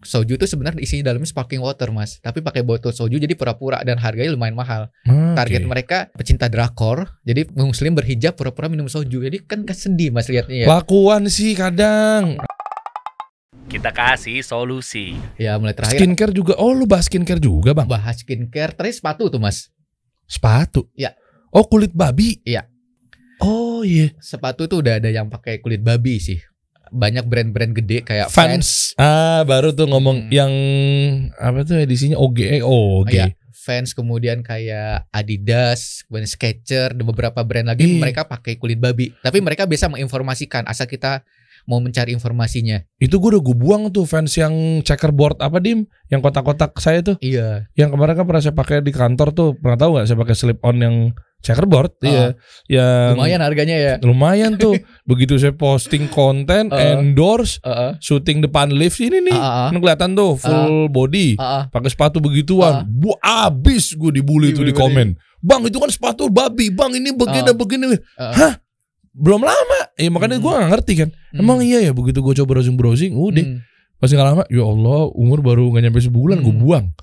soju itu sebenarnya isinya dalamnya sparkling water mas tapi pakai botol soju jadi pura-pura dan harganya lumayan mahal Oke. target mereka pecinta drakor jadi muslim berhijab pura-pura minum soju jadi kan kan sedih mas lihatnya ya Lakuan sih kadang. Kita kasih solusi. ya mulai terakhir Skincare juga. Oh, lu bahas skincare juga, Bang. bahas skincare terus sepatu tuh mas Sepatu. Ya. Oh, kulit babi. Iya. Oh, iya. sepatu tuh udah ada yang pakai kulit babi sih banyak brand-brand gede kayak Vans Fans. Ah, baru tuh ngomong Hmm. yang apa tuh edisinya OG. Eh, OG. Iya. Vans kemudian kayak Adidas, kemudian Skechers, dan beberapa brand lagi Iya. mereka pakai kulit babi. Tapi mereka bisa menginformasikan asal kita mau mencari informasinya. Itu gue udah gue buang tuh fans yang checkerboard apa dim? Yang kotak-kotak saya tuh. Iya. Yang kemarin kan pernah saya pakai di kantor tuh. Pernah tahu nggak saya pakai slip on yang checkerboard? Oh. Iya. Yang Lumayan harganya ya. lumayan tuh. Begitu saya posting konten, Uh. endorse, Heeh. syuting depan lift ini nih. Ah. Kan kelihatan tuh full body. Ah, ah. Pakai sepatu begituan. Bu abis gue dibully tuh di Dibully. komen. Bang itu kan sepatu babi. Bang ini begini Ah. begini. Ah. Hah? Belum lama. Ya makanya Hmm. gue gak ngerti kan. Hmm. Emang iya ya begitu gue coba browsing browsing. Udah. Hmm. Pas nggak lama. Ya Allah umur baru gak nyampe sebulan gue Hmm. buang.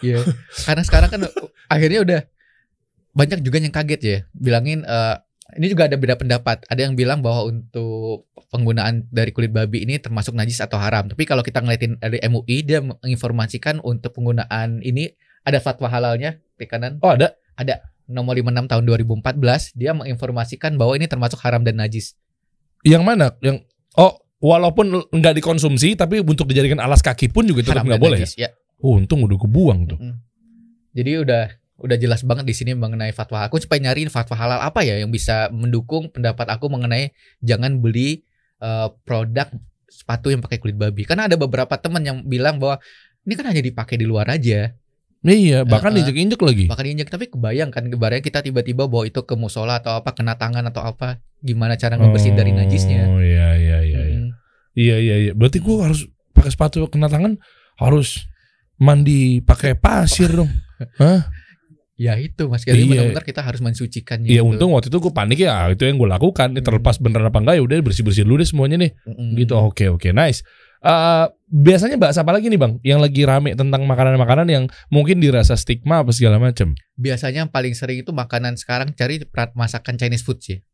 Iya. Karena sekarang kan akhirnya udah banyak juga yang kaget ya, bilangin eh, ini juga ada beda pendapat. Ada yang bilang bahwa untuk penggunaan dari kulit babi ini termasuk najis atau haram. Tapi kalau kita ngeliatin dari MUI dia menginformasikan untuk penggunaan ini ada fatwa halalnya di kanan Oh ada. Nomor 56 tahun 2014 dia menginformasikan bahwa ini termasuk haram dan najis. Yang mana? Yang oh walaupun nggak dikonsumsi tapi untuk dijadikan alas kaki pun juga tetap haram nggak boleh. Ya? najis. Ya. Oh, untung udah kebuang tuh. Mm-mm. Jadi udah udah jelas banget di sini mengenai fatwa. Aku supaya nyariin fatwa halal apa ya yang bisa mendukung pendapat aku mengenai jangan beli eh, produk sepatu yang pakai kulit babi. Karena ada beberapa teman yang bilang bahwa ini kan hanya dipakai di luar aja. Iya, bahkan Uh-uh. injek-injek lagi. Bahkan injek tapi kebayang kan kebayang kita tiba-tiba bawa itu ke musola atau apa kena tangan atau apa. Gimana cara ngebersihin dari najisnya. Oh iya iya iya. iya. Mm. Iya iya iya. Berarti gua harus pakai sepatu kena tangan harus mandi pakai pasir dong. Ya itu Mas Jadi Iya. benar-benar kita harus mensucikannya. Iya itu. untung waktu itu gue panik ya itu yang gue lakukan. Hmm. terlepas bener apa enggak ya udah bersih bersih dulu deh semuanya nih. Mm-mm. Gitu oke oke nice. Eh, biasanya bahas apa lagi nih bang? Yang lagi rame tentang makanan-makanan yang mungkin dirasa stigma apa segala macam. Biasanya yang paling sering itu makanan sekarang cari masakan Chinese food sih.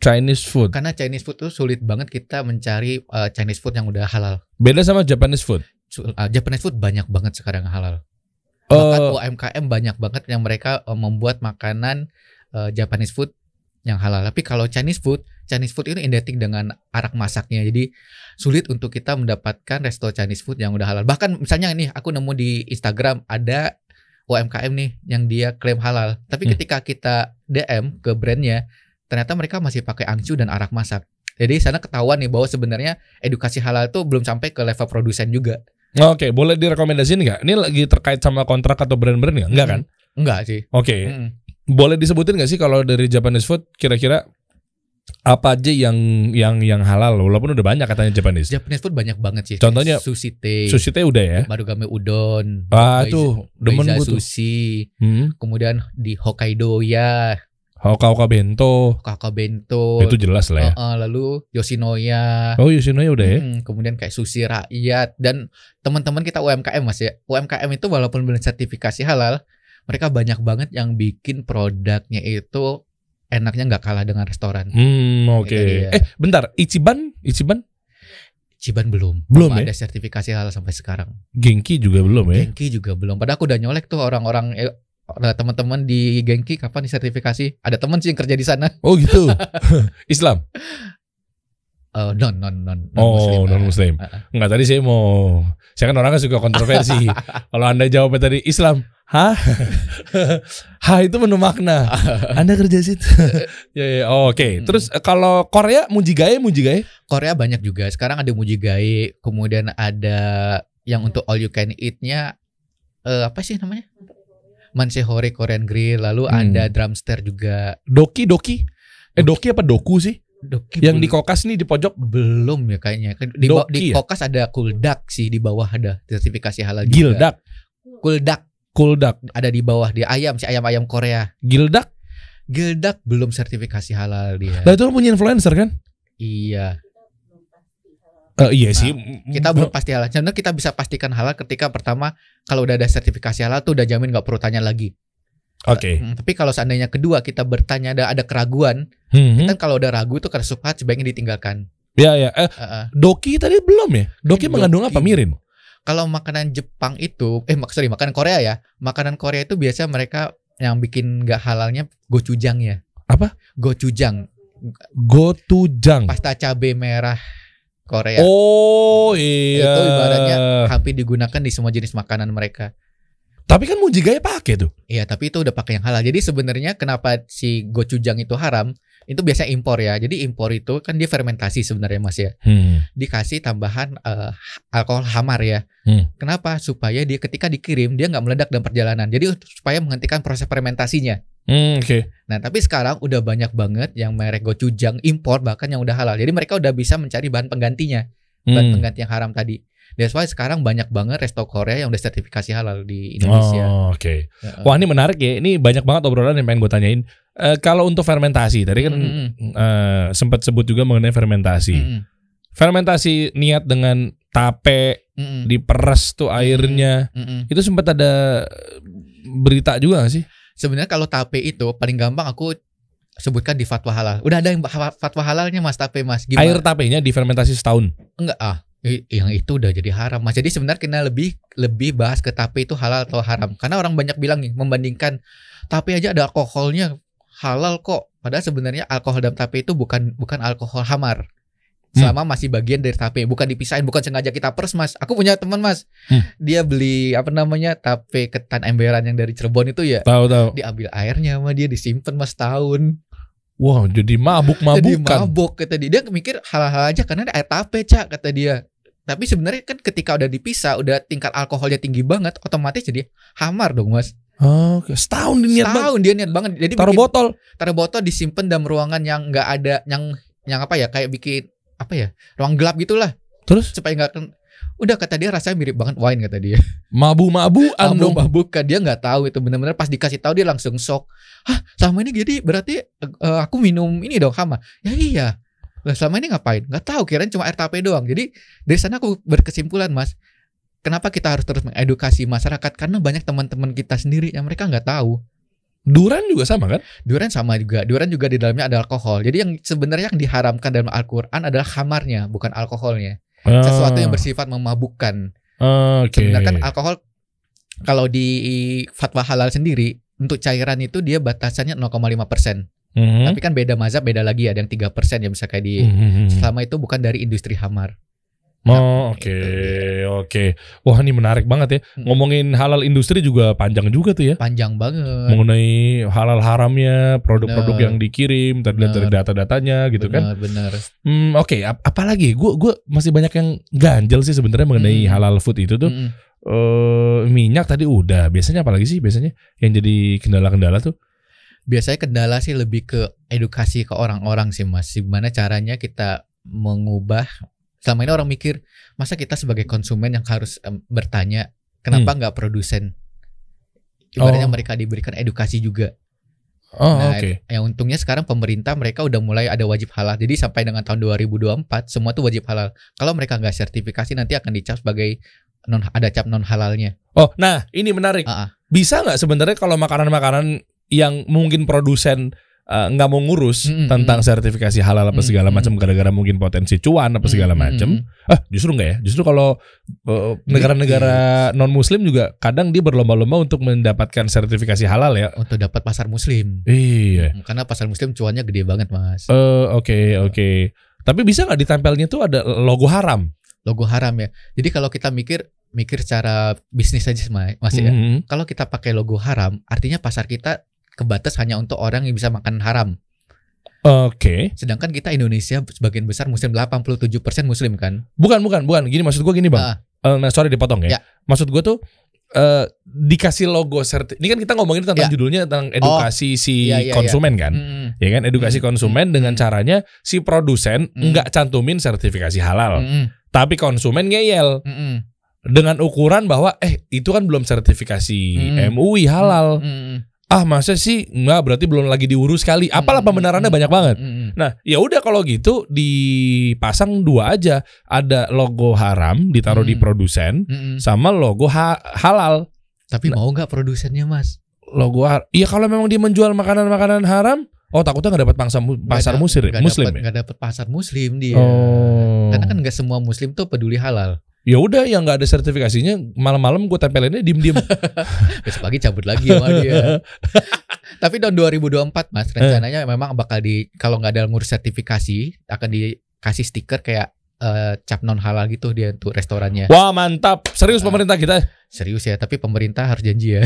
Chinese food. Karena Chinese food tuh sulit banget kita mencari uh, Chinese food yang udah halal. Beda sama Japanese food. Uh, Japanese food banyak banget sekarang yang halal. Bahkan UMKM banyak banget yang mereka uh, membuat makanan uh, Japanese food yang halal. Tapi kalau Chinese food, Chinese food itu identik dengan arak masaknya. Jadi sulit untuk kita mendapatkan resto Chinese food yang udah halal. Bahkan misalnya ini aku nemu di Instagram ada UMKM nih yang dia klaim halal. Tapi Hmm. ketika kita DM ke brandnya, ternyata mereka masih pakai angcu dan arak masak. Jadi sana ketahuan nih bahwa sebenarnya edukasi halal itu belum sampai ke level produsen juga. Oke, boleh direkomendasiin nggak? Ini lagi terkait sama kontrak atau brand-brand nggak? Enggak kan? Enggak sih. Oke, Mm-mm. Boleh disebutin nggak sih kalau dari Japanese food kira-kira apa aja yang yang yang halal? Walaupun udah banyak katanya Japanese. Japanese food banyak banget sih. Contohnya, sushi teh, Sushi teh udah ya. Marugame udon, Ah Baiza- tuh, demen gue tuh. sushi, Hmm. kemudian di Hokkaido ya, Hoka-hoka bento. kakak bento, Itu jelas lah ya. uh, uh, lalu Yoshinoya, Oh, Yoshinoya udah ya. Hmm, kemudian kayak sushi rakyat dan teman-teman kita UMKM mas ya. UMKM itu walaupun belum sertifikasi halal, mereka banyak banget yang bikin produknya itu enaknya nggak kalah dengan restoran. Hmm, oke. Iya. Eh, bentar, Ichiban, Ichiban, Ciban belum, Belum ya? ada sertifikasi halal sampai sekarang. Genki juga belum ya. Genki juga belum. Padahal aku udah nyolek tuh orang-orang eh, teman-teman di Genki kapan disertifikasi? Ada teman sih yang kerja di sana. Oh gitu. Islam. Eh, non non non Oh, non muslim. Ah, ah. Enggak tadi saya mau saya kan orangnya suka kontroversi. Kalau Anda jawabnya tadi Islam, hah? hah itu penuh makna. Anda kerja situ. ya ya, oh, oke. Hmm. Terus eh, kalau Korea mujigae mujigae? Korea banyak juga. Sekarang ada mujigae, kemudian ada yang untuk all you can eat-nya eh, apa sih namanya? Mansehore Korean Grill, lalu Hmm. ada drumster juga. Doki doki. Eh doki apa doku sih? Doki Yang di kokas nih di pojok belum ya kayaknya. Di, Doki di ya? Kokas ada Kuldak sih di bawah ada sertifikasi halal juga. gildak. Kuldak Kuldak. ada di bawah dia ayam si ayam-ayam Korea. Gildak. Gildak belum sertifikasi halal dia. Lah itu kan punya influencer kan? Iya. Eh, iya sih. Kita belum pasti halal. Contoh kita bisa pastikan halal ketika pertama kalau udah ada sertifikasi halal tuh udah jamin nggak perlu tanya lagi. Oke. Hmm, tapi kalau seandainya kedua kita bertanya ada ada keraguan, Mhm. kita kalau udah ragu tuh karena subhat sebaiknya ditinggalkan. Ya ya. Eh, Heeh. Doki tadi belum ya? Doki Doki. mengandung apa mirin? Kalau makanan Jepang itu, eh mak sorry makanan Korea ya, makanan Korea itu biasa mereka yang bikin nggak halalnya gochujang ya. Apa? Gochujang, Gotujang. pasta cabai merah Korea. Oh iya. Itu ibaratnya hampir digunakan di semua jenis makanan mereka. Tapi kan Mujigaya pakai tuh. Iya, tapi itu udah pakai yang halal. Jadi sebenarnya kenapa si gochujang itu haram? Itu biasa impor ya. Jadi impor itu kan dia fermentasi sebenarnya Mas ya. Hmm. Dikasih tambahan eh, alkohol hamar ya. Hmm. Kenapa? Supaya dia ketika dikirim dia nggak meledak dalam perjalanan. Jadi supaya menghentikan proses fermentasinya. Hmm, Oke. Nah, tapi sekarang udah banyak banget yang merek gochujang impor bahkan yang udah halal. Jadi mereka udah bisa mencari bahan penggantinya, bahan Hmm. pengganti yang haram tadi. That's why sekarang banyak banget resto Korea yang udah sertifikasi halal di Indonesia. Oh, Oke. Heeh. Wah ini menarik ya. Ini banyak banget obrolan yang pengen gue tanyain. Eh, kalau untuk fermentasi, tadi kan Mm-mm. eh, sempat sebut juga mengenai fermentasi. Mm-mm. Fermentasi niat dengan tape Mm-mm. diperes tuh airnya. Mm-mm. Itu sempat ada berita juga gak sih? Sebenarnya kalau tape itu paling gampang aku sebutkan di fatwa halal. Udah ada yang fatwa halalnya Mas tape Mas. Gimana? Air tapenya difermentasi setahun. enggak ah. Yang itu udah jadi haram Mas. Jadi sebenarnya kita lebih lebih bahas ke tape itu halal atau haram. Karena orang banyak bilang nih membandingkan tape aja ada alkoholnya halal kok. Padahal sebenarnya alkohol dalam tape itu bukan bukan alkohol hamar. Selama masih bagian dari tape, bukan dipisahin, bukan sengaja kita pers mas. Aku punya teman mas, Hmm. dia beli apa namanya tape ketan emberan yang dari Cirebon itu ya. Tahu tahu. diambil airnya sama dia disimpan mas tahun Wah jadi mabuk jadi mabukan. mabuk kata dia dia mikir hal-hal aja karena ada air tape cak kata dia tapi sebenarnya kan ketika udah dipisah udah tingkat alkoholnya tinggi banget otomatis jadi hamar dong mas Oke, setahun dia niat banget. tahun dia niat banget jadi Taruh bikin- botol. taruh botol disimpan dalam ruangan yang nggak ada yang yang apa ya kayak bikin apa ya ruang gelap gitulah Terus supaya nggak udah kata dia rasanya mirip banget wine kata dia mabu-mabuan Mabuk dong. mabukan dia nggak tahu itu benar-benar pas dikasih tahu dia langsung shock. Hah sama ini jadi berarti eh, aku minum ini dong hama. Ya iya. Lah selama ini ngapain? Nggak tahu kirain cuma tape doang. Jadi dari sana aku berkesimpulan mas. Kenapa kita harus terus mengedukasi masyarakat? Karena banyak teman-teman kita sendiri yang mereka nggak tahu. Duran juga sama kan? Durian sama juga. Durian juga di dalamnya ada alkohol. Jadi yang sebenarnya yang diharamkan dalam Al-Quran adalah khamarnya, bukan alkoholnya. Sesuatu yang bersifat memabukkan. Ah, Oke. Sebenarnya kan alkohol kalau di fatwa halal sendiri untuk cairan itu dia batasannya 0,5 persen. Mhm. Tapi kan beda mazhab beda lagi ada yang tiga persen ya bisa kayak di Mhm. selama itu bukan dari industri hamar. Oh, oke, Itu oke. Wah, ini menarik banget ya. Hmm. Ngomongin halal industri juga panjang juga tuh ya. Panjang banget. Mengenai halal haramnya, produk-produk Bener. yang dikirim, tadi lihat dari Bener. data-datanya gitu kan. Benar, benar. Hmm, oke, ap- apalagi gue gua masih banyak yang ganjel sih sebenarnya mengenai Hmm. halal food itu tuh. Mm-mm. Eh, minyak tadi udah. Biasanya apalagi sih biasanya yang jadi kendala-kendala tuh? Biasanya kendala sih lebih ke edukasi ke orang-orang sih Mas. Gimana caranya kita mengubah selama ini orang mikir masa kita sebagai konsumen yang harus em, bertanya kenapa nggak produsen ibaratnya Oh. mereka diberikan edukasi juga Oh, Nah, oke. yang untungnya sekarang pemerintah mereka udah mulai ada wajib halal. Jadi sampai dengan tahun 2024 semua tuh wajib halal. Kalau mereka nggak sertifikasi nanti akan dicap sebagai non ada cap non halalnya. Oh, nah, ini menarik. Ah, ah. Bisa nggak sebenarnya kalau makanan-makanan yang mungkin produsen eh, nggak mau ngurus Mm, mm, tentang sertifikasi halal apa Mm, segala mm. macam gara-gara mungkin potensi cuan apa segala Mm, mm, macam. mm. Ah, justru enggak ya? Justru kalau eh, negara-negara non muslim juga kadang dia berlomba-lomba untuk mendapatkan sertifikasi halal ya. Untuk dapat pasar muslim. Iya. Hmm, Karena pasar muslim cuannya gede banget mas. Eh, oke, oke. Tapi bisa nggak ditempelnya tuh ada logo haram? Logo haram ya. Jadi kalau kita mikir mikir secara bisnis aja mas, mas ya. Mhm. Kalau kita pakai logo haram, artinya pasar kita kebatas hanya untuk orang yang bisa makan haram. Oke. Sedangkan kita Indonesia sebagian besar muslim 87% muslim kan. Bukan, bukan, bukan. Gini maksud gua gini, Bang. Eh, nah, sorry dipotong ya. Ya. Maksud gue tuh eh dikasih logo serti. Ini kan kita ngomongin tentang Ya. judulnya tentang edukasi si Iya, iya, iya. konsumen kan. mm, Ya kan edukasi Hmm, konsumen hmm, dengan caranya si produsen Hmm. nggak cantumin sertifikasi halal, mm, mm, tapi konsumen ngeyel mm, mm. dengan ukuran bahwa eh itu kan belum sertifikasi Hmm. MUI halal. Mm, mm. Ah masa sih nggak berarti belum lagi diurus kali. Apalah Mm, pembenarannya mm, banyak banget. Nah, ya udah kalau gitu dipasang dua aja. Ada logo haram ditaruh di Hmm. produsen sama logo ha- halal. Tapi mau nggak produsennya mas? Logo Iya kalau memang dia menjual makanan-makanan haram, oh takutnya nggak dapat pasar da- muslim, nggak muslim dapet, ya. nggak dapet pasar muslim dia. Oh. Karena kan nggak semua muslim tuh peduli halal. Ya udah yang nggak ada sertifikasinya malam-malam gue tempelinnya diem-diem. Besok pagi cabut lagi sama dia. Tapi tahun 2024 mas rencananya memang bakal di kalau nggak ada ngurus sertifikasi akan dikasih stiker kayak eh, cap non halal gitu dia untuk restorannya. Wah mantap, serius Ah. pemerintah kita. Serius ya, tapi pemerintah harus janji ya.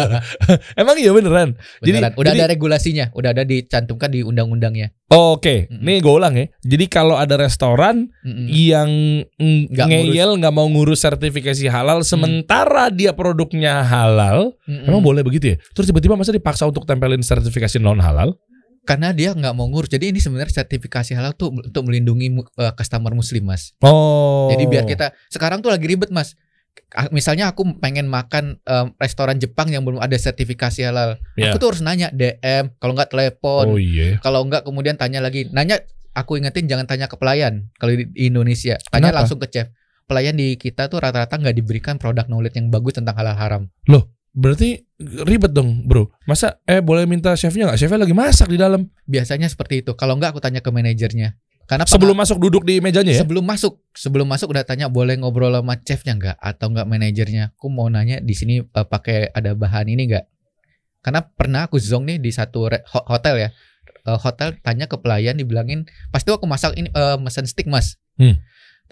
Emang iya beneran. Jadi- Beneran. udah jadi- ada regulasinya, udah ada dicantumkan di undang-undangnya. Oke, Mm-mm. nih gue ulang ya. Jadi kalau ada restoran Mm-mm. yang mm, Nggak ngeyel nggak mau ngurus sertifikasi halal, sementara dia produknya halal, Mm-mm. emang boleh begitu ya? Terus tiba-tiba masa dipaksa untuk tempelin sertifikasi non halal? Karena dia nggak mau ngurus. Jadi ini sebenarnya sertifikasi halal tuh untuk melindungi eh, customer muslim mas. Oh. Jadi biar kita sekarang tuh lagi ribet mas. Misalnya aku pengen makan em, restoran Jepang yang belum ada sertifikasi halal, Ya. aku tuh harus nanya DM, kalau nggak telepon, Oh iya. kalau nggak kemudian tanya lagi. Nanya, aku ingetin jangan tanya ke pelayan kalau di Indonesia, tanya Kenapa? langsung ke chef. Pelayan di kita tuh rata-rata nggak diberikan produk knowledge yang bagus tentang halal haram. Berarti ribet dong, bro. Masa eh boleh minta chefnya nggak? Chefnya lagi masak di dalam. Biasanya seperti itu. Kalau nggak aku tanya ke manajernya. Karena Sebelum masuk duduk di mejanya ya? sebelum masuk sebelum masuk udah tanya boleh ngobrol sama chefnya nggak atau nggak manajernya aku mau nanya di sini eh, pakai ada bahan ini nggak karena pernah aku zong nih di satu hotel ya Eh, hotel tanya ke pelayan dibilangin pasti aku masak ini eh, mesen stick mas Hmm.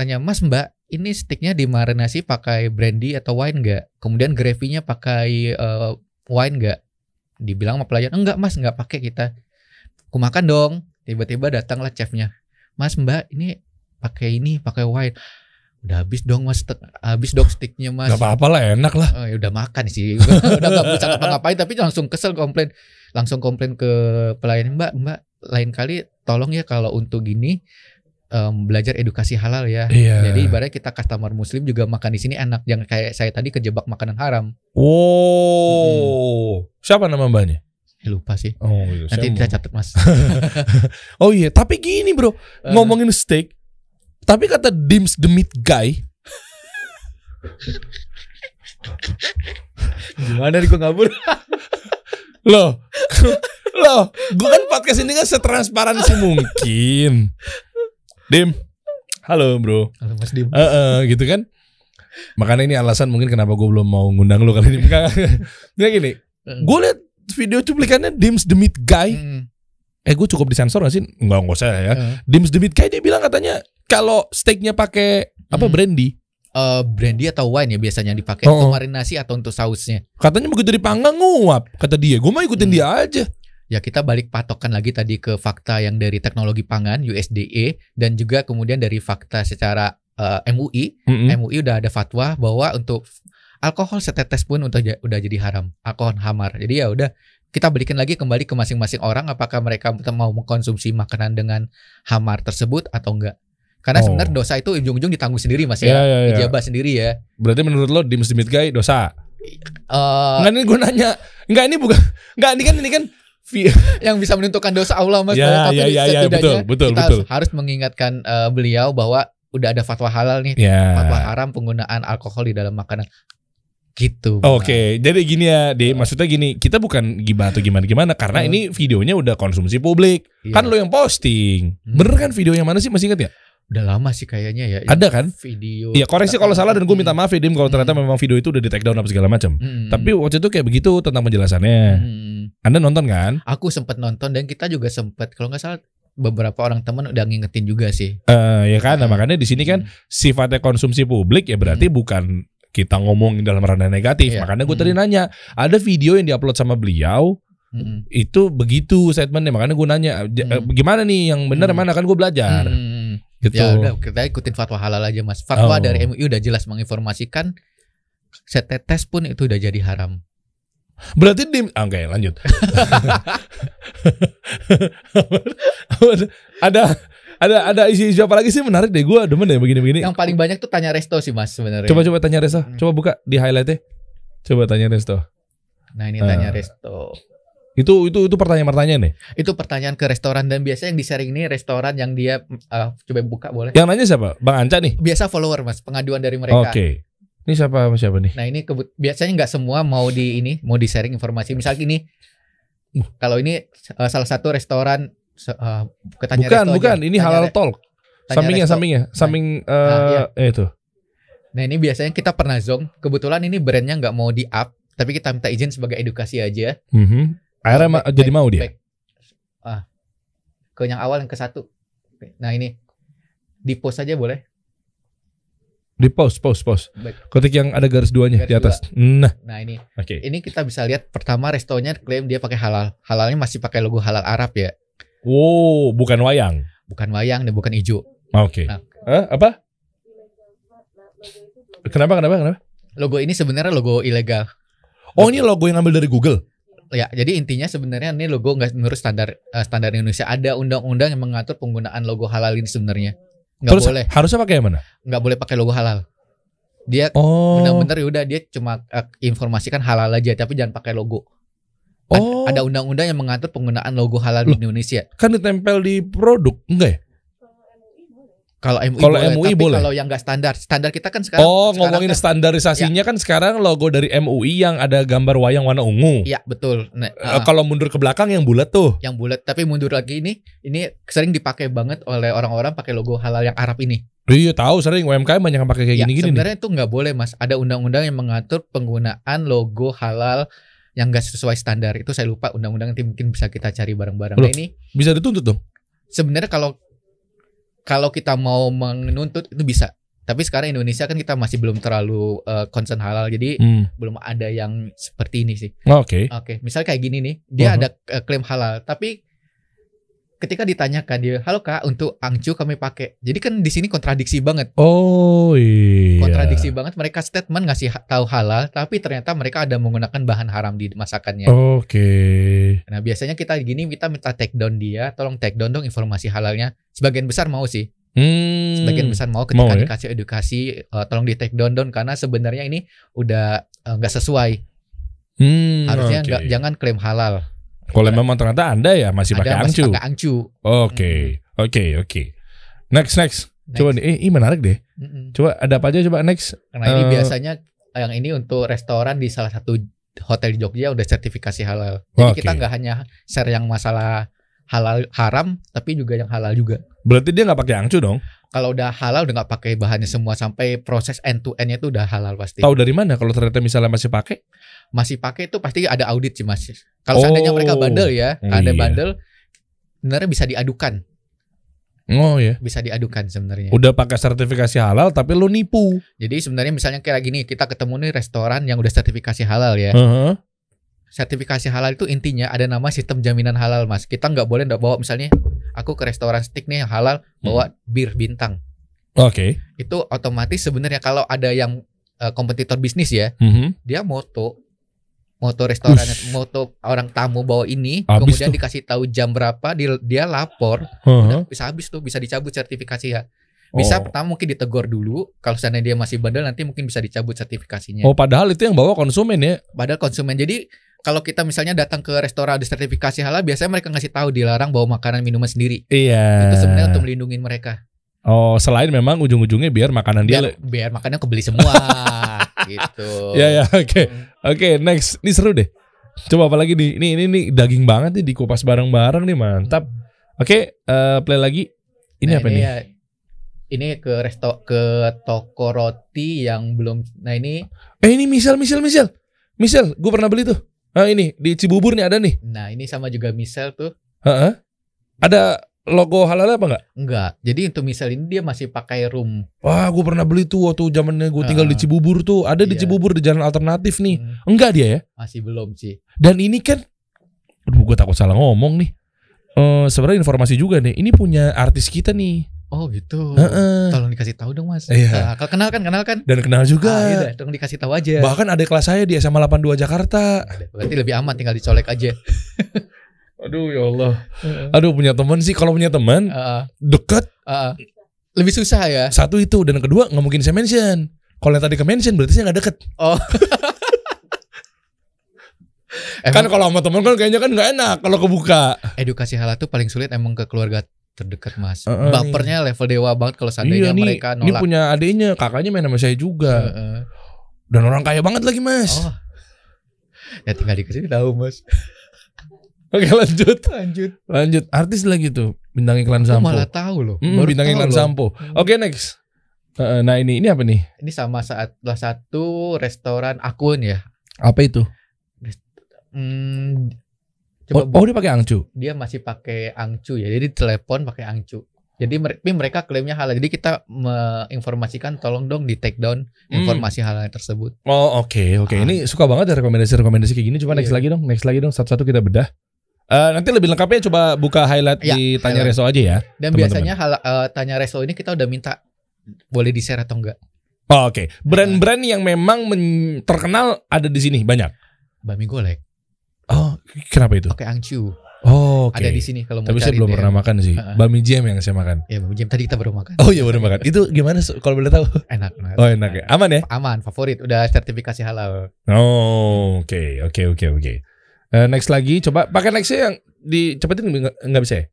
Tanya mas mbak ini sticknya dimarinasi pakai brandy atau wine nggak? Kemudian gravy-nya pakai eh, wine nggak? Dibilang sama pelayan enggak mas nggak pakai kita. Aku makan dong. Tiba-tiba datanglah chefnya. Mas mbak ini pakai ini pakai wine. Udah habis dong mas habis dong sticknya mas. Gak apa-apa lah, enak lah. Oh, ya udah makan sih udah nggak bisa ngapa-ngapain. Tapi langsung kesel komplain langsung komplain ke pelayan mbak mbak lain kali tolong ya kalau untuk gini em, belajar edukasi halal ya. Iya. jadi ibaratnya kita customer muslim juga makan di sini enak. Jangan kayak saya tadi kejebak makanan haram. Wow. Siapa nama mbaknya? Eh, lupa sih. Oh, iya, nanti kita catat mas. Oh iya, tapi gini bro, Eh, ngomongin steak, tapi kata Dims the Meat Guy, gimana nih gue ngabur? Loh, loh, gue kan podcast ini kan setransparansi mungkin. Dim, halo bro, Halo, mas Dim Eh, eh, gitu kan? Makanya ini alasan mungkin kenapa gue belum mau ngundang lu kali ini. Nggak gini, gue liat video cuplikannya Dims the Meat Guy. Eh gue cukup disensor gak sih? Enggak, enggak usah ya. Dims the Meat Guy dia bilang katanya kalau steaknya pakai apa Hmm. brandy, Eh, brandy atau wine ya biasanya dipakai Oh, untuk marinasi atau untuk sausnya. katanya begitu dipanggang nguap. Kata dia, gue mau ikutin Hmm. dia aja. Ya kita balik patokan lagi tadi ke fakta yang dari teknologi pangan USDA dan juga kemudian dari fakta secara eh, MUI. Mm-mm. MUI udah ada fatwa bahwa untuk alkohol setetes pun udah udah jadi haram, alkohol hamar. Jadi ya udah kita balikin lagi kembali ke masing-masing orang apakah mereka mau mengkonsumsi makanan dengan hamar tersebut atau enggak. Karena Oh. sebenarnya dosa itu ujung-ujung ditanggung sendiri Mas Iya, ya. iya, iya. Ijabah sendiri ya. Berarti menurut lo the Meat Guy dosa? Eh, Enggak ini gue nanya. Enggak ini bukan. Enggak ini kan ini kan yang bisa menentukan dosa Allah Mas. Ya, Tapi ya, ya, ya, setidaknya betul, betul, kita betul. harus mengingatkan eh, beliau bahwa udah ada fatwa halal nih, fatwa Ya. haram penggunaan alkohol di dalam makanan. Gitu. Oke, jadi gini ya, De. Maksudnya gini, kita bukan gimana atau gimana-gimana karena Hmm. ini videonya udah konsumsi publik. Iya. Kan lo yang posting. Hmm. Bener kan video yang mana sih masih inget ya? udah lama sih kayaknya ya. Ada kan? Video. Iya, koreksi kalau salah dan gue minta maaf ya, Dim kalau ternyata Hmm. memang video itu udah di take down apa segala macam. Hmm. Tapi waktu itu kayak begitu tentang penjelasannya. Hmm. Anda nonton kan? aku sempat nonton dan kita juga sempat kalau nggak salah beberapa orang teman udah ngingetin juga sih. Eh ya kan, nah, Hmm. makanya di sini kan sifatnya konsumsi publik ya berarti bukan kita ngomongin dalam ranah negatif. Iya. Makanya gue Hmm. tadi nanya, ada video yang diupload sama beliau Hmm. itu begitu statementnya. Makanya gue nanya, eh, Hmm. gimana nih yang benar Hmm. mana kan gue belajar Hmm. gitu. Ya udah kita ikutin fatwa halal aja Mas. Fatwa Oh. dari MUI udah jelas menginformasikan setetes pun itu udah jadi haram. Berarti di ah, Oke lanjut Ada Ada ada isi-isi apa lagi sih menarik deh Gue demen deh begini-begini Yang paling banyak tuh tanya Resto sih Mas sebenarnya. Coba-coba tanya Resto Hmm. Coba buka di highlightnya Coba tanya Resto Nah ini Ah. tanya resto. Itu itu itu pertanyaan-pertanyaan nih. Itu pertanyaan ke restoran dan biasanya yang di-sharing ini restoran yang dia eh, coba buka boleh. Yang nanya siapa? Bang Anca nih. Biasa follower mas, pengaduan dari Oke. mereka. Ini siapa sama siapa nih? Nah ini kebut- biasanya nggak semua mau di ini mau di sharing informasi. Misal gini, Uh. kalau ini eh, salah satu restoran eh, ketanya Bukan, resto bukan. aja. Ini Tanya halal talk. tanya Sampingnya, resto. sampingnya, samping eh Nah, iya. eh, itu. Nah ini biasanya kita pernah zong. Kebetulan ini brandnya nggak mau di up, tapi kita minta izin sebagai edukasi aja. Mhm. Akhirnya ma- Baik- jadi mau dia. baik. Ah, ke yang awal yang ke satu. Nah ini di post aja boleh. Di post, post, post. Baik. Ketik yang ada garis duanya Garis di atas. Nah, Nah ini oke. ini kita bisa lihat pertama restonya klaim dia pakai halal. Halalnya masih pakai logo halal Arab ya, Wow, bukan wayang. bukan wayang dan bukan hijau. Oke. Nah. Eh, apa? Kenapa, kenapa, kenapa? Logo ini sebenarnya logo ilegal. Oh, ini logo yang ambil dari Google. Ya, jadi intinya sebenarnya ini logo nggak menurut standar eh, standar Indonesia. Ada undang-undang yang mengatur penggunaan logo halal ini sebenarnya. Nggak Terus boleh, harusnya pakai yang mana? nggak boleh pakai logo halal. Dia Oh. benar-benar ya udah dia cuma eh, informasikan halal aja, tapi jangan pakai logo. Ad- Oh. Ada undang-undang yang mengatur penggunaan logo halal di Indonesia. Kan ditempel di produk, enggak ya? Kalau MUI Kalau boleh, MUI tapi boleh. kalau yang nggak standar, standar kita kan sekarang. Oh, sekarang ngomongin kan- standarisasinya kan sekarang logo dari MUI yang ada gambar wayang warna ungu. Iya betul. Nah, ah, kalau mundur ke belakang yang bulat tuh. yang bulat tapi mundur lagi ini ini sering dipakai banget oleh orang-orang pakai logo halal yang Arab ini. Iya tahu sering UMKM banyak yang pakai kayak Ya, gini-gini sebenarnya itu nggak boleh mas. Ada undang-undang yang mengatur penggunaan logo halal yang nggak sesuai standar. Itu saya lupa undang-undang nanti mungkin bisa kita cari bareng-bareng. Nah ini Bisa dituntut dong. sebenarnya kalau kalau kita mau menuntut itu bisa. Tapi sekarang Indonesia kan kita masih belum terlalu eh, concern halal, jadi Hmm. belum ada yang seperti ini sih. Oke. Oke, misal kayak gini nih, dia Mhm. ada eh, klaim halal, tapi ketika ditanyakan dia, halo kak, untuk angcu kami pakai. Jadi kan di sini kontradiksi banget. Oh iya. kontradiksi banget mereka statement ngasih tahu halal tapi ternyata mereka ada menggunakan bahan haram di masakannya. Oke. Nah, biasanya kita gini kita minta take down dia, tolong take down dong informasi halalnya. Sebagian besar mau sih. Hmm. Sebagian besar mau ketika Mau ya? dikasih edukasi eh, tolong di take down down karena sebenarnya ini udah eh, nggak sesuai. Hmm, Harusnya oke. nggak jangan klaim halal. Kalau memang ternyata Anda ya masih pakai angcu. masih pakai angcu. Oke. Oke, oke. Next, next. Coba nih, eh, ini menarik deh. Mm-mm. Coba ada apa aja coba next. Karena ini Eh, biasanya yang ini untuk restoran di salah satu hotel di Jogja udah sertifikasi halal. Jadi Oke. kita nggak hanya share yang masalah halal haram, tapi juga yang halal juga. Berarti dia nggak pakai angcu dong? Kalau udah halal udah nggak pakai bahannya semua sampai proses end to endnya itu udah halal pasti. Tahu dari mana kalau ternyata misalnya masih pakai? Masih pakai itu pasti ada audit sih mas. Kalau seandainya Oh. mereka bandel ya, Oh, ada iya. bandel, sebenarnya bisa diadukan, Oh ya. bisa diadukan sebenarnya. Udah pakai sertifikasi halal tapi lu nipu. Jadi sebenarnya misalnya kayak gini, kita ketemu nih restoran yang udah sertifikasi halal ya. Heeh. sertifikasi halal itu intinya ada nama sistem jaminan halal mas kita nggak boleh nggak bawa misalnya aku ke restoran steak nih yang halal bawa bir bintang Oke. itu otomatis sebenarnya kalau ada yang eh, kompetitor bisnis ya Mhm. dia moto moto restorannya moto orang tamu bawa ini Habis kemudian tuh. dikasih tahu jam berapa dia, dia lapor Heeh. bisa habis tuh bisa dicabut sertifikasi ya bisa Oh. pertama mungkin ditegur dulu kalau seandainya dia masih bandel nanti mungkin bisa dicabut sertifikasinya Oh, padahal itu yang bawa konsumen ya. Padahal konsumen. Jadi kalau kita misalnya datang ke restoran ada sertifikasi halal, biasanya mereka ngasih tahu dilarang bawa makanan minuman sendiri. Iya. Itu sebenarnya untuk melindungi mereka. Oh, selain memang ujung-ujungnya biar makanan dia Biar, biar makannya kebeli semua gitu. Ya ya, oke. Oke, next. Ini seru deh. Coba apa lagi nih? Ini ini nih daging banget nih dikupas bareng-bareng nih, mantap. Oke, eh, play lagi. Ini Nah, apa nih? ya, ini ke resto ke toko roti yang belum. Nah ini, Eh, ini misal misal misal. Misal, gue pernah beli tuh. Ah, ini di Cibubur nih ada nih. nah ini sama juga misal tuh Heeh. Ada logo halal apa enggak? enggak. Jadi untuk misal ini dia masih pakai room. Wah, gue pernah beli tuh waktu zamannya gue tinggal di Ah. Cibubur tuh. Ada di Iya. Cibubur di jalan alternatif nih. Hmm, Enggak dia ya? masih belum sih. Dan ini kan, aduh gue takut salah ngomong nih. Eh sebenarnya informasi juga nih. Ini punya artis kita nih. Oh gitu. Heeh. Tolong dikasih tahu dong mas. Iya. Nah, kalau kenal kan kenal kan. Dan kenal juga. Ah, iya tolong dikasih tahu aja. Bahkan ada kelas saya di SMA 82 Jakarta. Berarti lebih aman tinggal dicolek aja. Aduh ya Allah. Aduh punya teman sih kalau punya teman Heeh, deket heeh. lebih susah ya. satu itu dan kedua nggak mungkin saya mention. Kalau yang tadi ke mention berarti saya nggak deket. Oh. Kan kalau sama temen kan kayaknya kan nggak enak kalau kebuka. edukasi halal tuh paling sulit emang ke keluarga terdekat mas. Heeh, Bapernya level dewa banget kalau iya seandainya nih, mereka ini nolak. punya adiknya, kakaknya main sama saya juga. Heeh. Dan orang kaya banget lagi mas. Oh. Ya tinggal dikasih tahu mas. Oke lanjut, Lanjut. lanjut. Artis lagi tuh, bintang iklan Aku sampo. malah tahu loh. Hmm, Baru bintang tahu iklan loh. sampo. Oke next. Eh, nah ini ini apa nih? Ini sama saat salah satu restoran akun ya. Apa itu? Hmm, Oh, coba oh dia pakai angcu. dia masih pakai angcu ya. Jadi telepon pakai angcu. Jadi tapi mereka klaimnya halal. Jadi kita menginformasikan tolong dong di take down Hmm. informasi halal tersebut. Oh oke oke. Ah. Ini suka banget ya rekomendasi-rekomendasi kayak gini. Coba next Iya. lagi dong, next lagi dong. Satu-satu kita bedah. Eh, nanti lebih lengkapnya coba buka highlight Ya, di tanya highlight. reso aja ya. Dan Teman-teman. biasanya hal eh, tanya reso ini kita udah minta boleh di share atau enggak. Oh, oke. Brand-brand yang memang men- terkenal ada di sini banyak. Bami golek Oh, kenapa itu? pakai angcu. Oh, oke. Ada di sini kalau mau Tapi saya belum pernah makan sih. Heeh. Bami jam yang saya makan. Ya Bami Jam tadi kita baru makan. Oh iya baru makan. Itu gimana kalau boleh tahu? Enak banget. Oh enak ya. Aman ya? Aman, favorit, udah sertifikasi halal. Oh, oke oke oke oke. Eh, next lagi coba pakai nextnya yang dicepetin nggak bisa ya?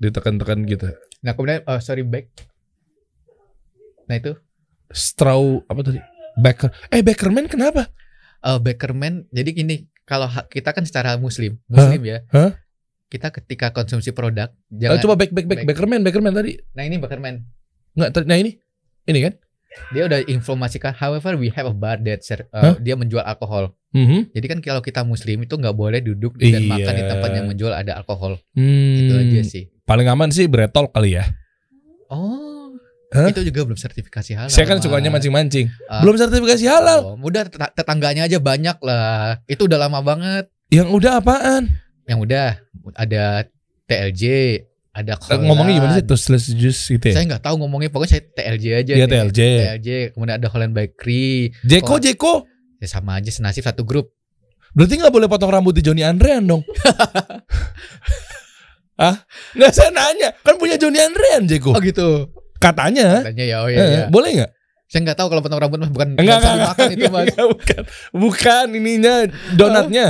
Ditekan-tekan gitu. Nah kemudian, oh, sorry back. Nah itu, Straw apa tadi? Baker. Eh Bakerman kenapa? eh Beckerman. Jadi gini, kalau kita kan secara muslim, muslim ya. Hah? Kita ketika konsumsi produk, jangan. coba back back back Back. Bakerman Bakerman tadi. Nah ini Beckerman. Nggak nah ini. Ini kan? Dia udah informasikan. However, we have a bar that eh, Hah? dia menjual alkohol. Mhm. Jadi kan kalau kita muslim itu nggak boleh duduk dan Iya. makan di tempat yang menjual ada alkohol. Hmm, Itu aja sih. Paling aman sih Bretol kali ya. Oh, Hah? itu juga belum sertifikasi halal. Saya kan Mas. sukanya mancing-mancing. Ah. Belum sertifikasi halal. Oh, udah tet- tetangganya aja banyak lah. Itu udah lama banget. Yang udah apaan? Yang udah ada TLJ, ada Eh, Holland. Ngomongnya gimana sih? Toastless juice gitu ya? Saya nggak tahu ngomongnya pokoknya saya TLJ aja. Iya. TLJ. TLJ, kemudian ada Holland Bakery. Jeko. Jeko. Ya sama aja senasib satu grup. Berarti nggak boleh potong rambut di Johnny Andrean dong? ah, nggak saya nanya. Kan punya Johnny Andrean Jeko. Oh gitu. Katanya. Katanya ya, oh iya, Eh, iya. Boleh nggak? Saya nggak tahu kalau potong rambut mas bukan Enggak, enggak, dimakan itu mas. enggak, bukan. Bukan ininya donatnya.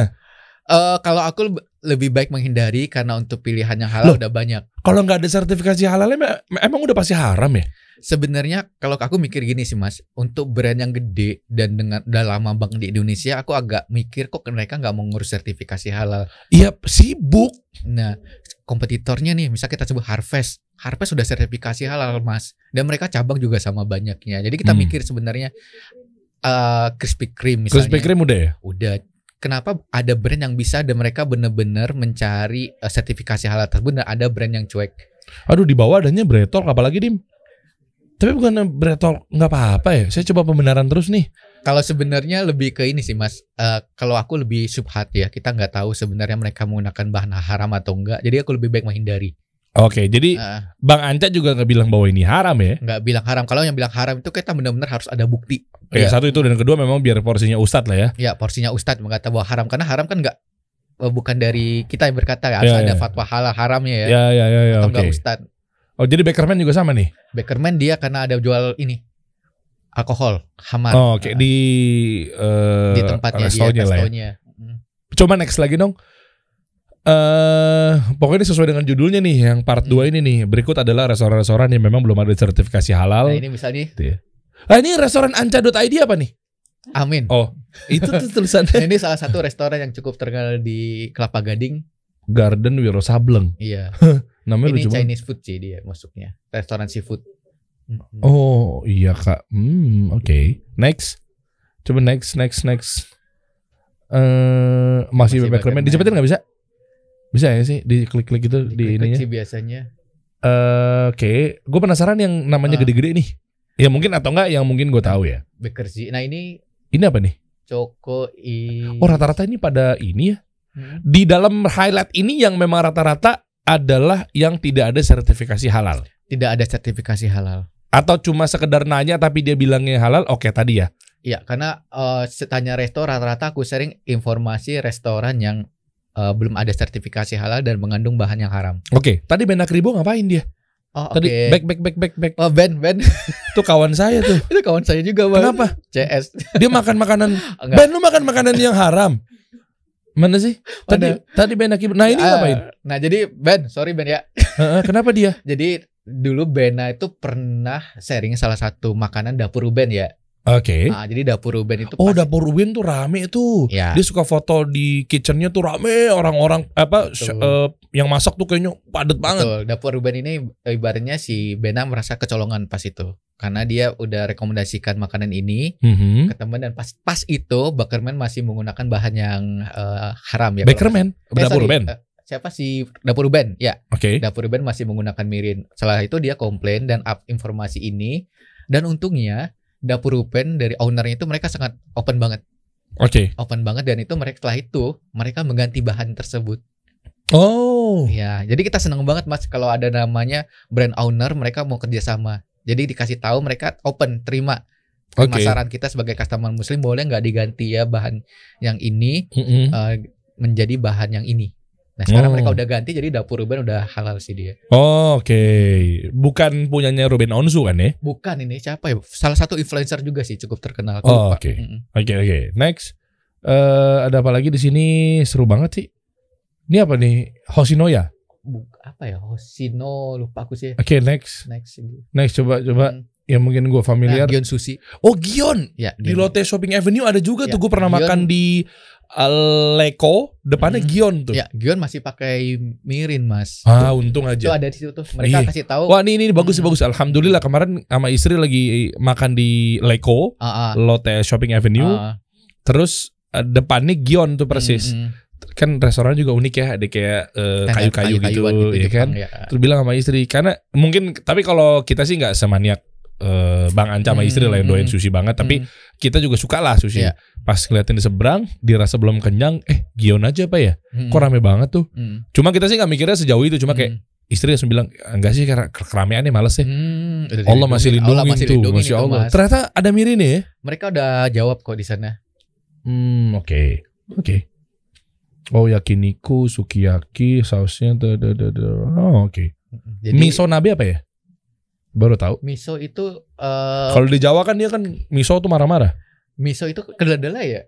Eh, kalau aku lebih baik menghindari karena untuk pilihan yang halal Loh. udah banyak. Kalau nggak ada sertifikasi halalnya me- emang udah pasti haram ya? Sebenarnya kalau aku mikir gini sih mas, untuk brand yang gede dan dengan udah lama banget di Indonesia, aku agak mikir kok mereka nggak mau ngurus sertifikasi halal. Iya sibuk. Nah, kompetitornya nih, misal kita sebut Harvest, Harvest sudah sertifikasi halal mas, dan mereka cabang juga sama banyaknya. Jadi kita Hmm. mikir sebenarnya eh Krispy Kreme misalnya, Krispy Kreme udah ya? udah. Kenapa ada brand yang bisa dan mereka benar-benar mencari eh, sertifikasi halal tersebut dan ada brand yang cuek? Aduh di bawah adanya Bretol apalagi dim. Tapi bukan Bretol nggak apa-apa ya. Saya coba pembenaran terus nih. Kalau sebenarnya lebih ke ini sih mas. Eh, kalau aku lebih subhat ya. Kita nggak tahu sebenarnya mereka menggunakan bahan haram atau enggak. Jadi aku lebih baik menghindari. Oke, jadi Eh, Bang Anca juga nggak bilang bahwa ini haram ya. nggak bilang haram. Kalau yang bilang haram itu kita benar-benar harus ada bukti. Ya, Ya. satu itu dan kedua memang biar porsinya ustadz lah ya. Ya porsinya ustadz mengatakan bahwa haram karena haram kan nggak eh, bukan dari kita yang berkata harus Ya, ada ya. fatwa halal haramnya ya. Ya ya ya ya atau oke. enggak ustadz. Oh jadi Beckerman juga sama nih. Beckerman dia karena ada jual ini alkohol hamar. Oh, oke Eh, di eh, di tempatnya dia restonya lah ya. Mm. Coba next lagi dong. Eh pokoknya ini sesuai dengan judulnya nih yang part 2 Hmm. ini nih. Berikut adalah restoran-restoran yang memang belum ada sertifikasi halal. Nah ini misalnya Ah ini restoran anca.id apa nih? Amin. Oh, itu tuh tulisannya Nah, ini salah satu restoran yang cukup terkenal di Kelapa Gading. Garden Wiro Sableng. Iya. Namanya ini lucu. Chinese food sih dia masuknya. Restoran seafood. Oh, iya Kak. Hmm, oke. Next. Coba next next next. Eh masih Masih Beckerman. Beckerman. Dicepetin nggak bisa? Bisa ya sih di klik-klik gitu di, Diklik ininya. sih biasanya. Eh, Oke, gue penasaran yang namanya Ah. gede-gede nih. Ya mungkin atau enggak yang mungkin gue tahu ya. Bekerzi. Nah ini Ini apa nih? Choco i. Oh rata-rata ini pada ini ya. Hmm. Di dalam highlight ini yang memang rata-rata adalah yang tidak ada sertifikasi halal. Tidak ada sertifikasi halal. Atau cuma sekedar nanya tapi dia bilangnya halal. Oke tadi ya. Iya, karena eh setanya restoran rata-rata aku sering informasi restoran yang eh, belum ada sertifikasi halal dan mengandung bahan yang haram. Oke, tadi Benak Ribo ngapain dia? Oh. Tadi back back back back back. Oh, Ben, Ben. Tuh kawan saya tuh. Itu kawan saya juga, Bang. Kenapa? CS. Dia makan makanan. Enggak. Ben lu makan makanan yang haram. Mana sih? Tadi Ada. tadi Ben Aki. Nah, ini Ah, ngapain? Nah jadi Ben, sorry Ben ya. Kenapa dia? Jadi dulu Bena itu pernah sharing salah satu makanan dapur Ruben ya. Oke. Nah, jadi dapur Ruben itu Oh, dapur Ruben tuh rame tuh. Ya. Dia suka foto di kitchennya tuh rame orang-orang apa eh, yang masak tuh kayaknya banget. Betul. Dapur Ruben ini eh, ibaratnya si Bena merasa kecolongan pas itu. Karena dia udah rekomendasikan makanan ini Mhm. ke teman dan pas pas itu Bakerman masih menggunakan bahan yang eh, haram ya. Bakerman. Eh, dapur sorry, Ruben. eh, siapa si dapur Ruben? Ya, Oke. dapur Ruben masih menggunakan mirin. Setelah itu dia komplain dan up informasi ini dan untungnya dapur Ruben dari ownernya itu mereka sangat open banget, Oke. open banget dan itu mereka setelah itu mereka mengganti bahan tersebut. Oh. Ya, jadi kita seneng banget mas kalau ada namanya brand owner mereka mau kerjasama. Jadi dikasih tahu mereka open terima Oke. pemasaran kita sebagai customer muslim boleh nggak diganti ya bahan yang ini Mhm. eh, menjadi bahan yang ini. Nah sekarang Oh. mereka udah ganti jadi dapur Ruben udah halal sih dia. Oh, Oke. Bukan punyanya Ruben Onsu kan ya? Bukan ini siapa ya? Salah satu influencer juga sih cukup terkenal. Oh, oke. Oke oke. Next. Eh ada apa lagi di sini? Seru banget sih. Ini apa nih? Hoshinoya. Bu- apa ya? Hoshino lupa aku sih. Oke, next. Next. Next coba coba Hmm. Yang mungkin gue Nah, familiar. Gion Sushi. oh, Gion. Ya, Di. Lotte Shopping Avenue ada juga Ya, tuh gue pernah Gion. makan di uh, Leko, depannya Hmm. Gion tuh. Ya, Gion masih pakai mirin, Mas. Ah, untung Itu aja. ada di situ tuh. Mereka Iya. kasih tahu. Wah, ini ini bagus Hmm. bagus. Alhamdulillah kemarin sama istri lagi makan di Leko, ah, Lotte Shopping Avenue. ah. Terus uh, depannya Gion tuh persis. Mm, mm. Kan restoran juga unik ya, ada kayak uh, kayu-kayu gitu, kayu-kayuan ya kan. Ya. Terus bilang sama istri karena mungkin tapi kalau kita sih nggak semaniak eh, Bang Anca sama Hmm, istri lah yang doain hmm. sushi banget tapi Mm. kita juga suka lah sushi. Iya. Pas ngeliatin di seberang, dirasa belum kenyang, eh Gion aja apa ya? Mm, Kok rame banget tuh. mm, Cuma kita sih nggak mikirnya sejauh itu, cuma kayak mm. istri langsung bilang enggak sih karena keramaiannya males sih. Hmm, udah Allah masih lindungi Allah masih tuh, lindungi masya itu, Allah. Mas. Ternyata ada mirin ya? Mereka udah jawab kok di sana. Hmm, oke, oke. Oh yakiniku, sukiyaki, sausnya, da, da, da, da. oh oke. Jadi Miso nabe apa ya? Baru tahu. miso itu eh Kalau di Jawa kan dia kan miso tuh marah-marah. miso itu kedelai ya?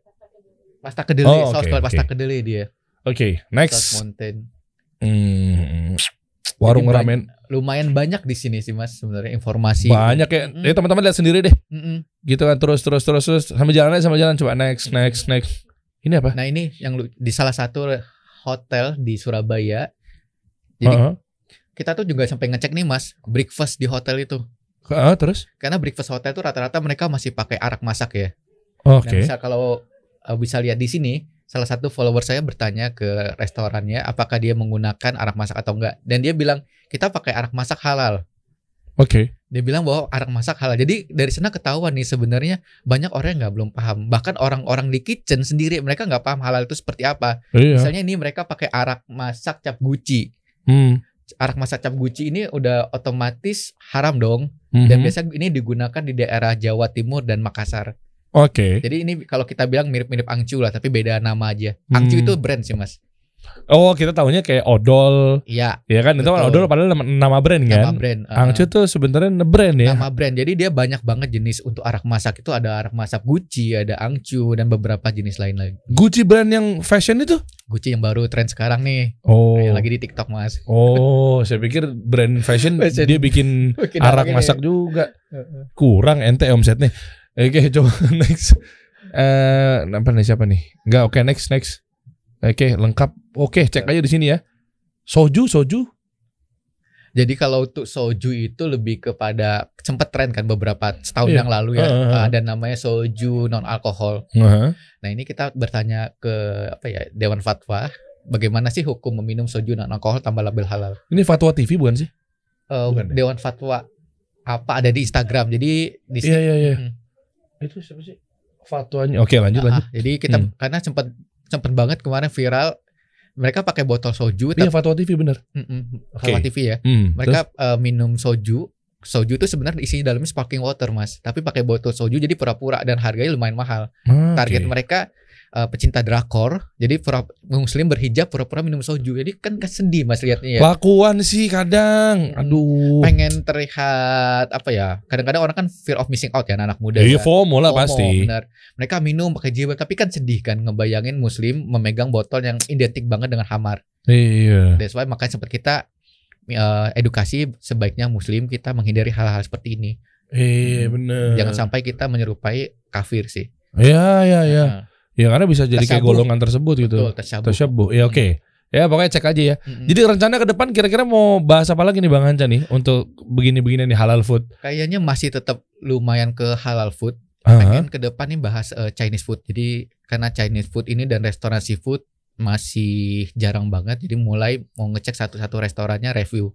Pasta kedelai, Oh, saus oke, pasta kedelai dia. Oke, Saus next. mountain. Hmm, warung Jadi ramen Lumayan banyak di sini sih Mas sebenarnya informasi. banyak ya. Mm. Ya teman-teman lihat sendiri deh. Mm-mm. Gitu kan terus terus terus terus sambil jalan aja sambil jalan coba next next next. Ini apa? Nah, ini yang di salah satu hotel di Surabaya. Jadi Heeh. Kita tuh juga sampai ngecek nih Mas, breakfast di hotel itu. Heeh, terus? Karena breakfast hotel itu rata-rata mereka masih pakai arak masak ya. Oke. Nah, bisa kalau uh, bisa lihat di sini, salah satu follower saya bertanya ke restorannya apakah dia menggunakan arak masak atau enggak. Dan dia bilang, "Kita pakai arak masak halal." Oke. Dia bilang bahwa arak masak halal. Jadi dari sana ketahuan nih sebenarnya banyak orang yang nggak belum paham. Bahkan orang-orang di kitchen sendiri mereka nggak paham halal itu seperti apa. Iya. Misalnya ini mereka pakai arak masak cap guci. Hmm. Arak masak cap guci ini udah otomatis haram dong. Dan Mhm. biasa ini digunakan di daerah Jawa Timur dan Makassar. Oke. Jadi ini kalau kita bilang mirip-mirip angcu lah, tapi beda nama aja. Angcu Hmm. itu brand sih mas. Oh, kita tahunya kayak odol, Iya, ya kan? Itu kan odol padahal nama, nama brand nama kan? brand. Uh, Angcu tuh sebenarnya brand ya. Nama brand. Jadi dia banyak banget jenis untuk arak masak itu ada arak masak Gucci, ada angcu dan beberapa jenis lain lagi. Gucci brand yang fashion itu? Gucci yang baru tren sekarang nih, Oh. yang lagi di TikTok mas. Oh, saya pikir brand fashion, Fashion. dia bikin Bikin arak ini. masak juga. Heeh. Kurang ente omsetnya. Oke, coba next. Eh, apa nih siapa nih? Enggak, oke next next. Oke, lengkap. Oke, cek aja di sini ya. Soju, soju. Jadi kalau untuk soju itu lebih kepada sempat tren kan beberapa setahun Iya. yang lalu ya. Heeh, heeh. Ada namanya soju non alkohol. Heeh. Nah ini kita bertanya ke apa ya Dewan Fatwa. Bagaimana sih hukum meminum soju non alkohol tambah label halal? Ini Fatwa TV bukan sih? Eh, Bukan ya? Dewan Fatwa apa ada di Instagram. Jadi di Iya, iya, iya. Hmm. Itu siapa sih? Fatwanya. Oke, lanjut Ah, lanjut. ah. Jadi kita Hmm. karena sempat sempat banget kemarin viral mereka pakai botol soju Iya, Fatwa TV bener. Mm-mm, Oke. Fatwa TV ya. Hmm, Mereka eh, minum soju. Soju itu sebenarnya isinya dalamnya sparkling water mas, tapi pakai botol soju jadi pura-pura dan harganya lumayan mahal. terus? Ah, Target mereka eh, pecinta drakor. Jadi pura, muslim berhijab pura-pura minum soju. Jadi kan sedih Mas lihatnya ya. Lakuan sih kadang. Aduh. Pengen terlihat apa ya? Kadang-kadang orang kan fear of missing out ya anak muda. Iya ya. FOMO lah FOMO, pasti. Benar. Mereka minum pakai jilbab tapi kan sedih kan ngebayangin muslim memegang botol yang identik banget dengan hamar. Iya. That's why makanya sempat kita eh, edukasi sebaiknya muslim kita menghindari hal-hal seperti ini. Iya bener. Jangan sampai kita menyerupai kafir sih. Iya iya iya. Nah, Ya karena bisa jadi kayak golongan tersebut gitu. Betul, tasyabuh. Tasyabuh. Ya oke. Ya pokoknya cek aja ya. Mm-mm. Jadi rencana ke depan kira-kira mau bahas apa lagi nih Bang Anca nih untuk begini-begini nih halal food. kayaknya masih tetap lumayan ke halal food. Aha. Pengen ke depan nih bahas eh, Chinese food. Jadi karena Chinese food ini dan restoran seafood masih jarang banget. Jadi mulai mau ngecek satu-satu restorannya review.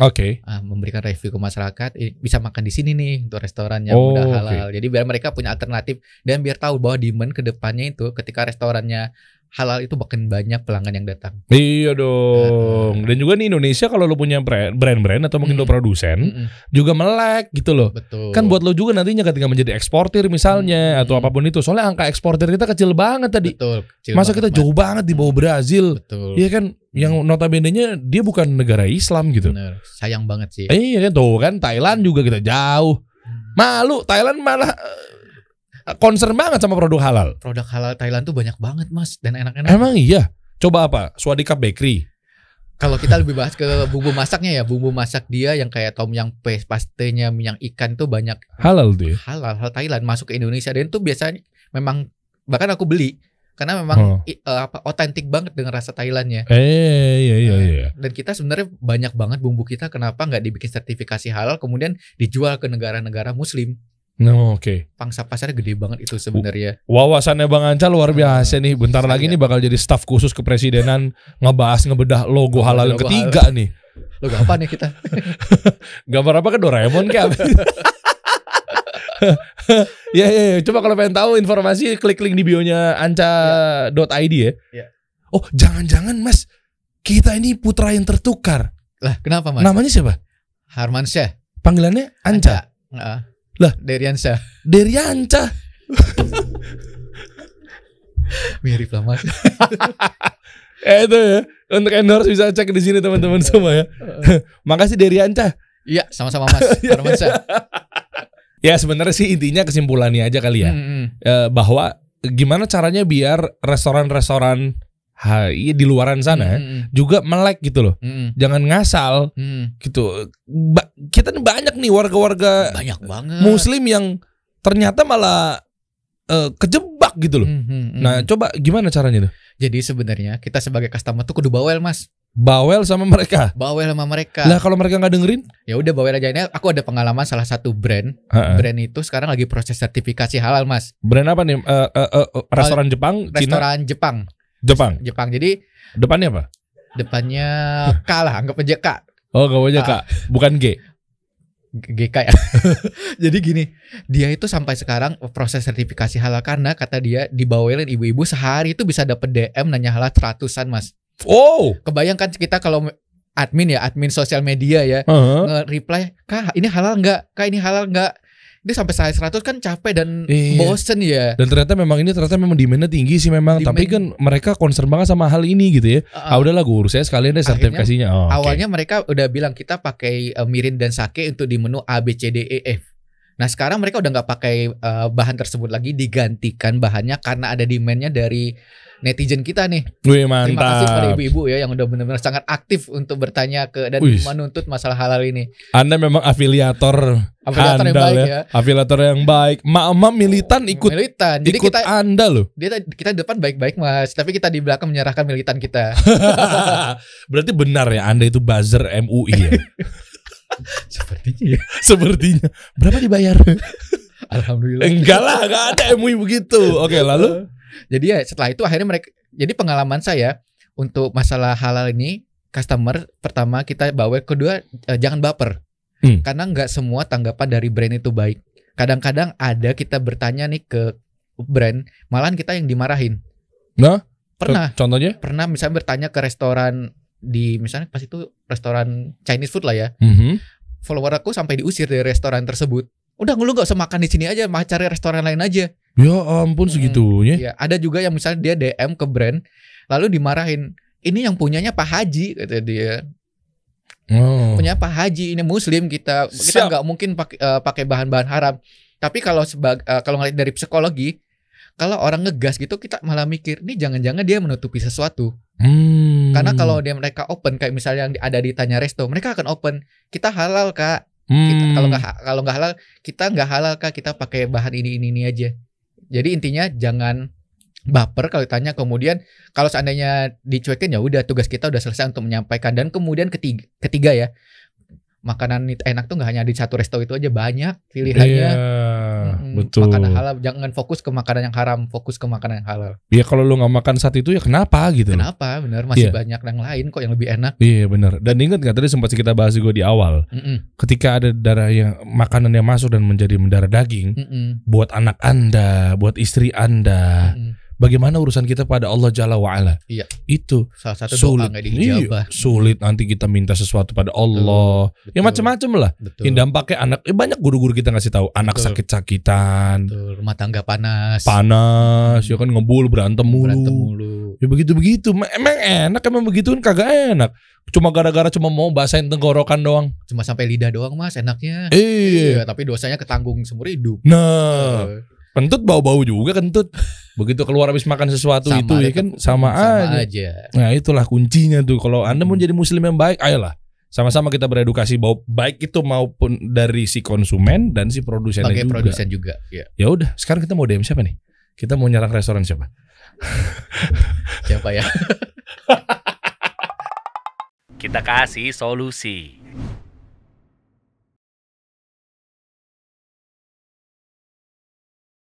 Oke. ah, memberikan review ke masyarakat bisa makan di sini nih untuk restoran yang Oh, udah halal. Jadi biar mereka punya alternatif dan biar tahu bahwa demand ke depannya itu ketika restorannya halal itu makin banyak pelanggan yang datang. Iya dong. Dan juga nih Indonesia kalau lo punya brand- brand-brand atau mungkin lo Mm. produsen Mm-mm, juga melek gitu loh. betul. Kan buat lo juga nantinya ketika menjadi eksportir misalnya Hmm. atau apa pun itu. Soalnya angka eksportir kita kecil banget tadi. betul. kecil Masa banget, kita jauh banget di bawah Brazil. Betul. Iya kan yang notabene-nya dia bukan negara Islam gitu. Bener. Sayang banget sih. Eh, iya kan tuh kan Thailand juga kita jauh. Malu Thailand malah eh, concern banget sama produk halal. Produk halal Thailand tuh banyak banget mas dan enak-enak. Emang iya. Coba apa? Swadika Bakery. Kalau kita lebih bahas ke bumbu masaknya ya, bumbu masak dia yang kayak tom yang paste, pastenya, minyak ikan tuh banyak Halal tuh ya. halal hal Thailand masuk ke Indonesia dan itu biasanya memang bahkan aku beli karena memang Oh. eh, apa otentik banget dengan rasa Thailandnya. Eh iya iya iya. Dan kita sebenarnya banyak banget bumbu kita kenapa nggak dibikin sertifikasi halal kemudian dijual ke negara-negara Muslim. No, oke. Pangsa pasarnya gede banget itu sebenarnya. Wawasannya Bang Anca luar biasa nih. Bentar lagi Saya- nih bakal jadi staf khusus kepresidenan ngebahas ngebedah logo halal yang Logo ketiga nih. Lo gak apa nih kita? Gambar apa ke Doraemon kan? ya, ya, ya. Coba kalau pengen tahu informasi klik link di bionya anca.id ya. Ya. Oh, jangan-jangan Mas, kita ini putra yang tertukar. Lah kenapa mas? Namanya siapa? Harman Syah. Panggilannya Anca. Heeh. Lah. Derian Syah. Dari Anca. Mirip lah mas. Eh itu ya. Untuk endorse bisa cek di sini teman-teman semua ya. Makasih dari Anca. Iya sama-sama mas. Harman Syah. Ya sebenarnya sih intinya kesimpulannya aja kali ya. Hmm, hmm. Eh, bahwa gimana caranya biar restoran-restoran ha, iya, di luaran sana hmm, juga melek gitu loh. hmm. Jangan ngasal Hmm. gitu. Ba- kita nih banyak nih warga-warga Banyak banget. muslim yang ternyata malah eh, kejebak gitu loh. Hmm, hmm, hmm. Nah, coba gimana caranya tuh? Jadi sebenarnya kita sebagai customer tuh kudu bawel mas. Bawel sama mereka. Bawel sama mereka. Lah kalau mereka nggak dengerin? Ya udah bawel aja ini. Aku ada pengalaman salah satu brand. Ha-ha. Brand itu sekarang lagi proses sertifikasi halal mas. Brand apa nih? Eh, eh, eh, restoran Jepang, Cina, Restoran Jepang. Jepang. Jepang. Jadi Depannya apa? depannya K lah. Anggap aja K. Oh, gak aja kak, bukan G. GK ya. Jadi gini, dia itu sampai sekarang proses sertifikasi halal karena kata dia dibawelin ibu-ibu sehari itu bisa dapet DM nanya halal ratusan mas. Oh, Kebayangkan kita kalau admin ya, admin sosial media ya, Heeh. nge-reply, "Kak, ini halal nggak? Kak, ini halal nggak?" Dia sampai saya 100 kan capek dan Iya. bosen ya. Dan ternyata memang ini ternyata memang demandnya tinggi sih memang. Demand. Tapi kan mereka concern banget sama hal ini gitu ya. Uh, Ah udahlah gue urus saya sekalian deh Akhirnya, sertifikasinya. Oh, oke. Awalnya mereka udah bilang kita pakai uh, mirin dan sake untuk di menu A B C D E F. Nah sekarang mereka udah nggak pakai uh, bahan tersebut lagi digantikan bahannya karena ada demandnya dari netizen kita nih. Wih Terima kasih kepada mantap. ibu-ibu ya yang udah benar-benar sangat aktif untuk bertanya ke dan Wih. menuntut masalah halal ini. Anda memang afiliator Afiliator yang baik ya. ya. Afiliator yang baik. Mak-mak militan ikut militan. Jadi ikut kita Anda loh. dia kita depan baik-baik mas, tapi kita di belakang menyerahkan militan kita. Berarti benar ya Anda itu buzzer MUI ya. Sepertinya ya. Sepertinya. Berapa dibayar? Alhamdulillah. Enggak lah, enggak ada MUI begitu. Oke, lalu Jadi ya setelah itu akhirnya mereka jadi pengalaman saya untuk masalah halal ini customer pertama kita bawa kedua eh, jangan baper. Hmm. Karena nggak semua tanggapan dari brand itu baik. Kadang-kadang ada kita bertanya nih ke brand, malahan kita yang dimarahin. Nah, Pernah, contohnya? pernah misalnya bertanya ke restoran di misalnya pas itu restoran Chinese food lah ya. Mhm. Follower aku sampai diusir dari restoran tersebut. Udah lu gak usah makan di sini aja, mah cari restoran lain aja. Ya ampun Mm-mm. segitunya. Iya, ada juga yang misalnya dia DM ke brand lalu dimarahin. Ini yang punyanya Pak Haji kata dia. Oh. Punya Pak Haji ini muslim kita kita Siap. nggak mungkin pakai eh, pakai bahan-bahan haram. Tapi kalau sebag eh, kalau ngeliat dari psikologi kalau orang ngegas gitu kita malah mikir nih jangan-jangan dia menutupi sesuatu. Hmm. Karena kalau dia mereka open kayak misalnya yang ada di tanya resto, mereka akan open. Kita halal kak. Kita, Hmm. kalau nggak kalau nggak halal, kita nggak halal kak. Kita pakai bahan ini ini ini aja. Jadi intinya jangan baper kalau ditanya. Kemudian kalau seandainya dicuekin ya udah tugas kita udah selesai untuk menyampaikan. Dan kemudian ketiga, ketiga ya makanan enak tuh nggak hanya di satu resto itu aja banyak pilihannya. Mm-mm. Betul. Makanan halal jangan fokus ke makanan yang haram, fokus ke makanan yang halal. Ya kalau lu nggak makan saat itu ya kenapa gitu. Kenapa? Bener masih Iya. banyak yang lain kok yang lebih enak. Iya benar. Dan ingat nggak tadi sempat kita bahas juga di awal, Mm-mm. ketika ada darah yang makanan yang masuk dan menjadi mendarah daging, Mm-mm. buat anak anda, buat istri anda, Mm-mm. Bagaimana urusan kita pada Allah Jalla wa'ala? Iya. Itu Salah satu sulit. doa. Iya, sulit nanti kita minta sesuatu pada Allah. Betul, Ya macam-macam lah. Betul. Yang dampaknya anak, eh, banyak guru-guru kita ngasih tahu anak sakit-sakitan, rumah tangga panas. panas, ya kan ngebul berantem mulu. Berantem mulu. Ya begitu-begitu. Ma- Emang enak emang begitu kan kagak enak. Cuma gara-gara cuma mau basahin tenggorokan doang. Cuma sampai lidah doang mas enaknya. Iya. Iya, tapi dosanya ketanggung seumur hidup. Nah, Eh, kentut bau-bau juga kentut. Begitu keluar habis makan sesuatu Sama itu ya kan sama, aja. aja. Nah, itulah kuncinya tuh. Kalau Anda mau Hmm. jadi muslim yang baik, ayolah. Sama-sama kita beredukasi bahwa baik itu maupun dari si konsumen dan si produsen juga. produsen juga. Ya, Ya udah, sekarang kita mau DM siapa nih? Kita mau nyerang restoran siapa? siapa ya? Kita kasih solusi.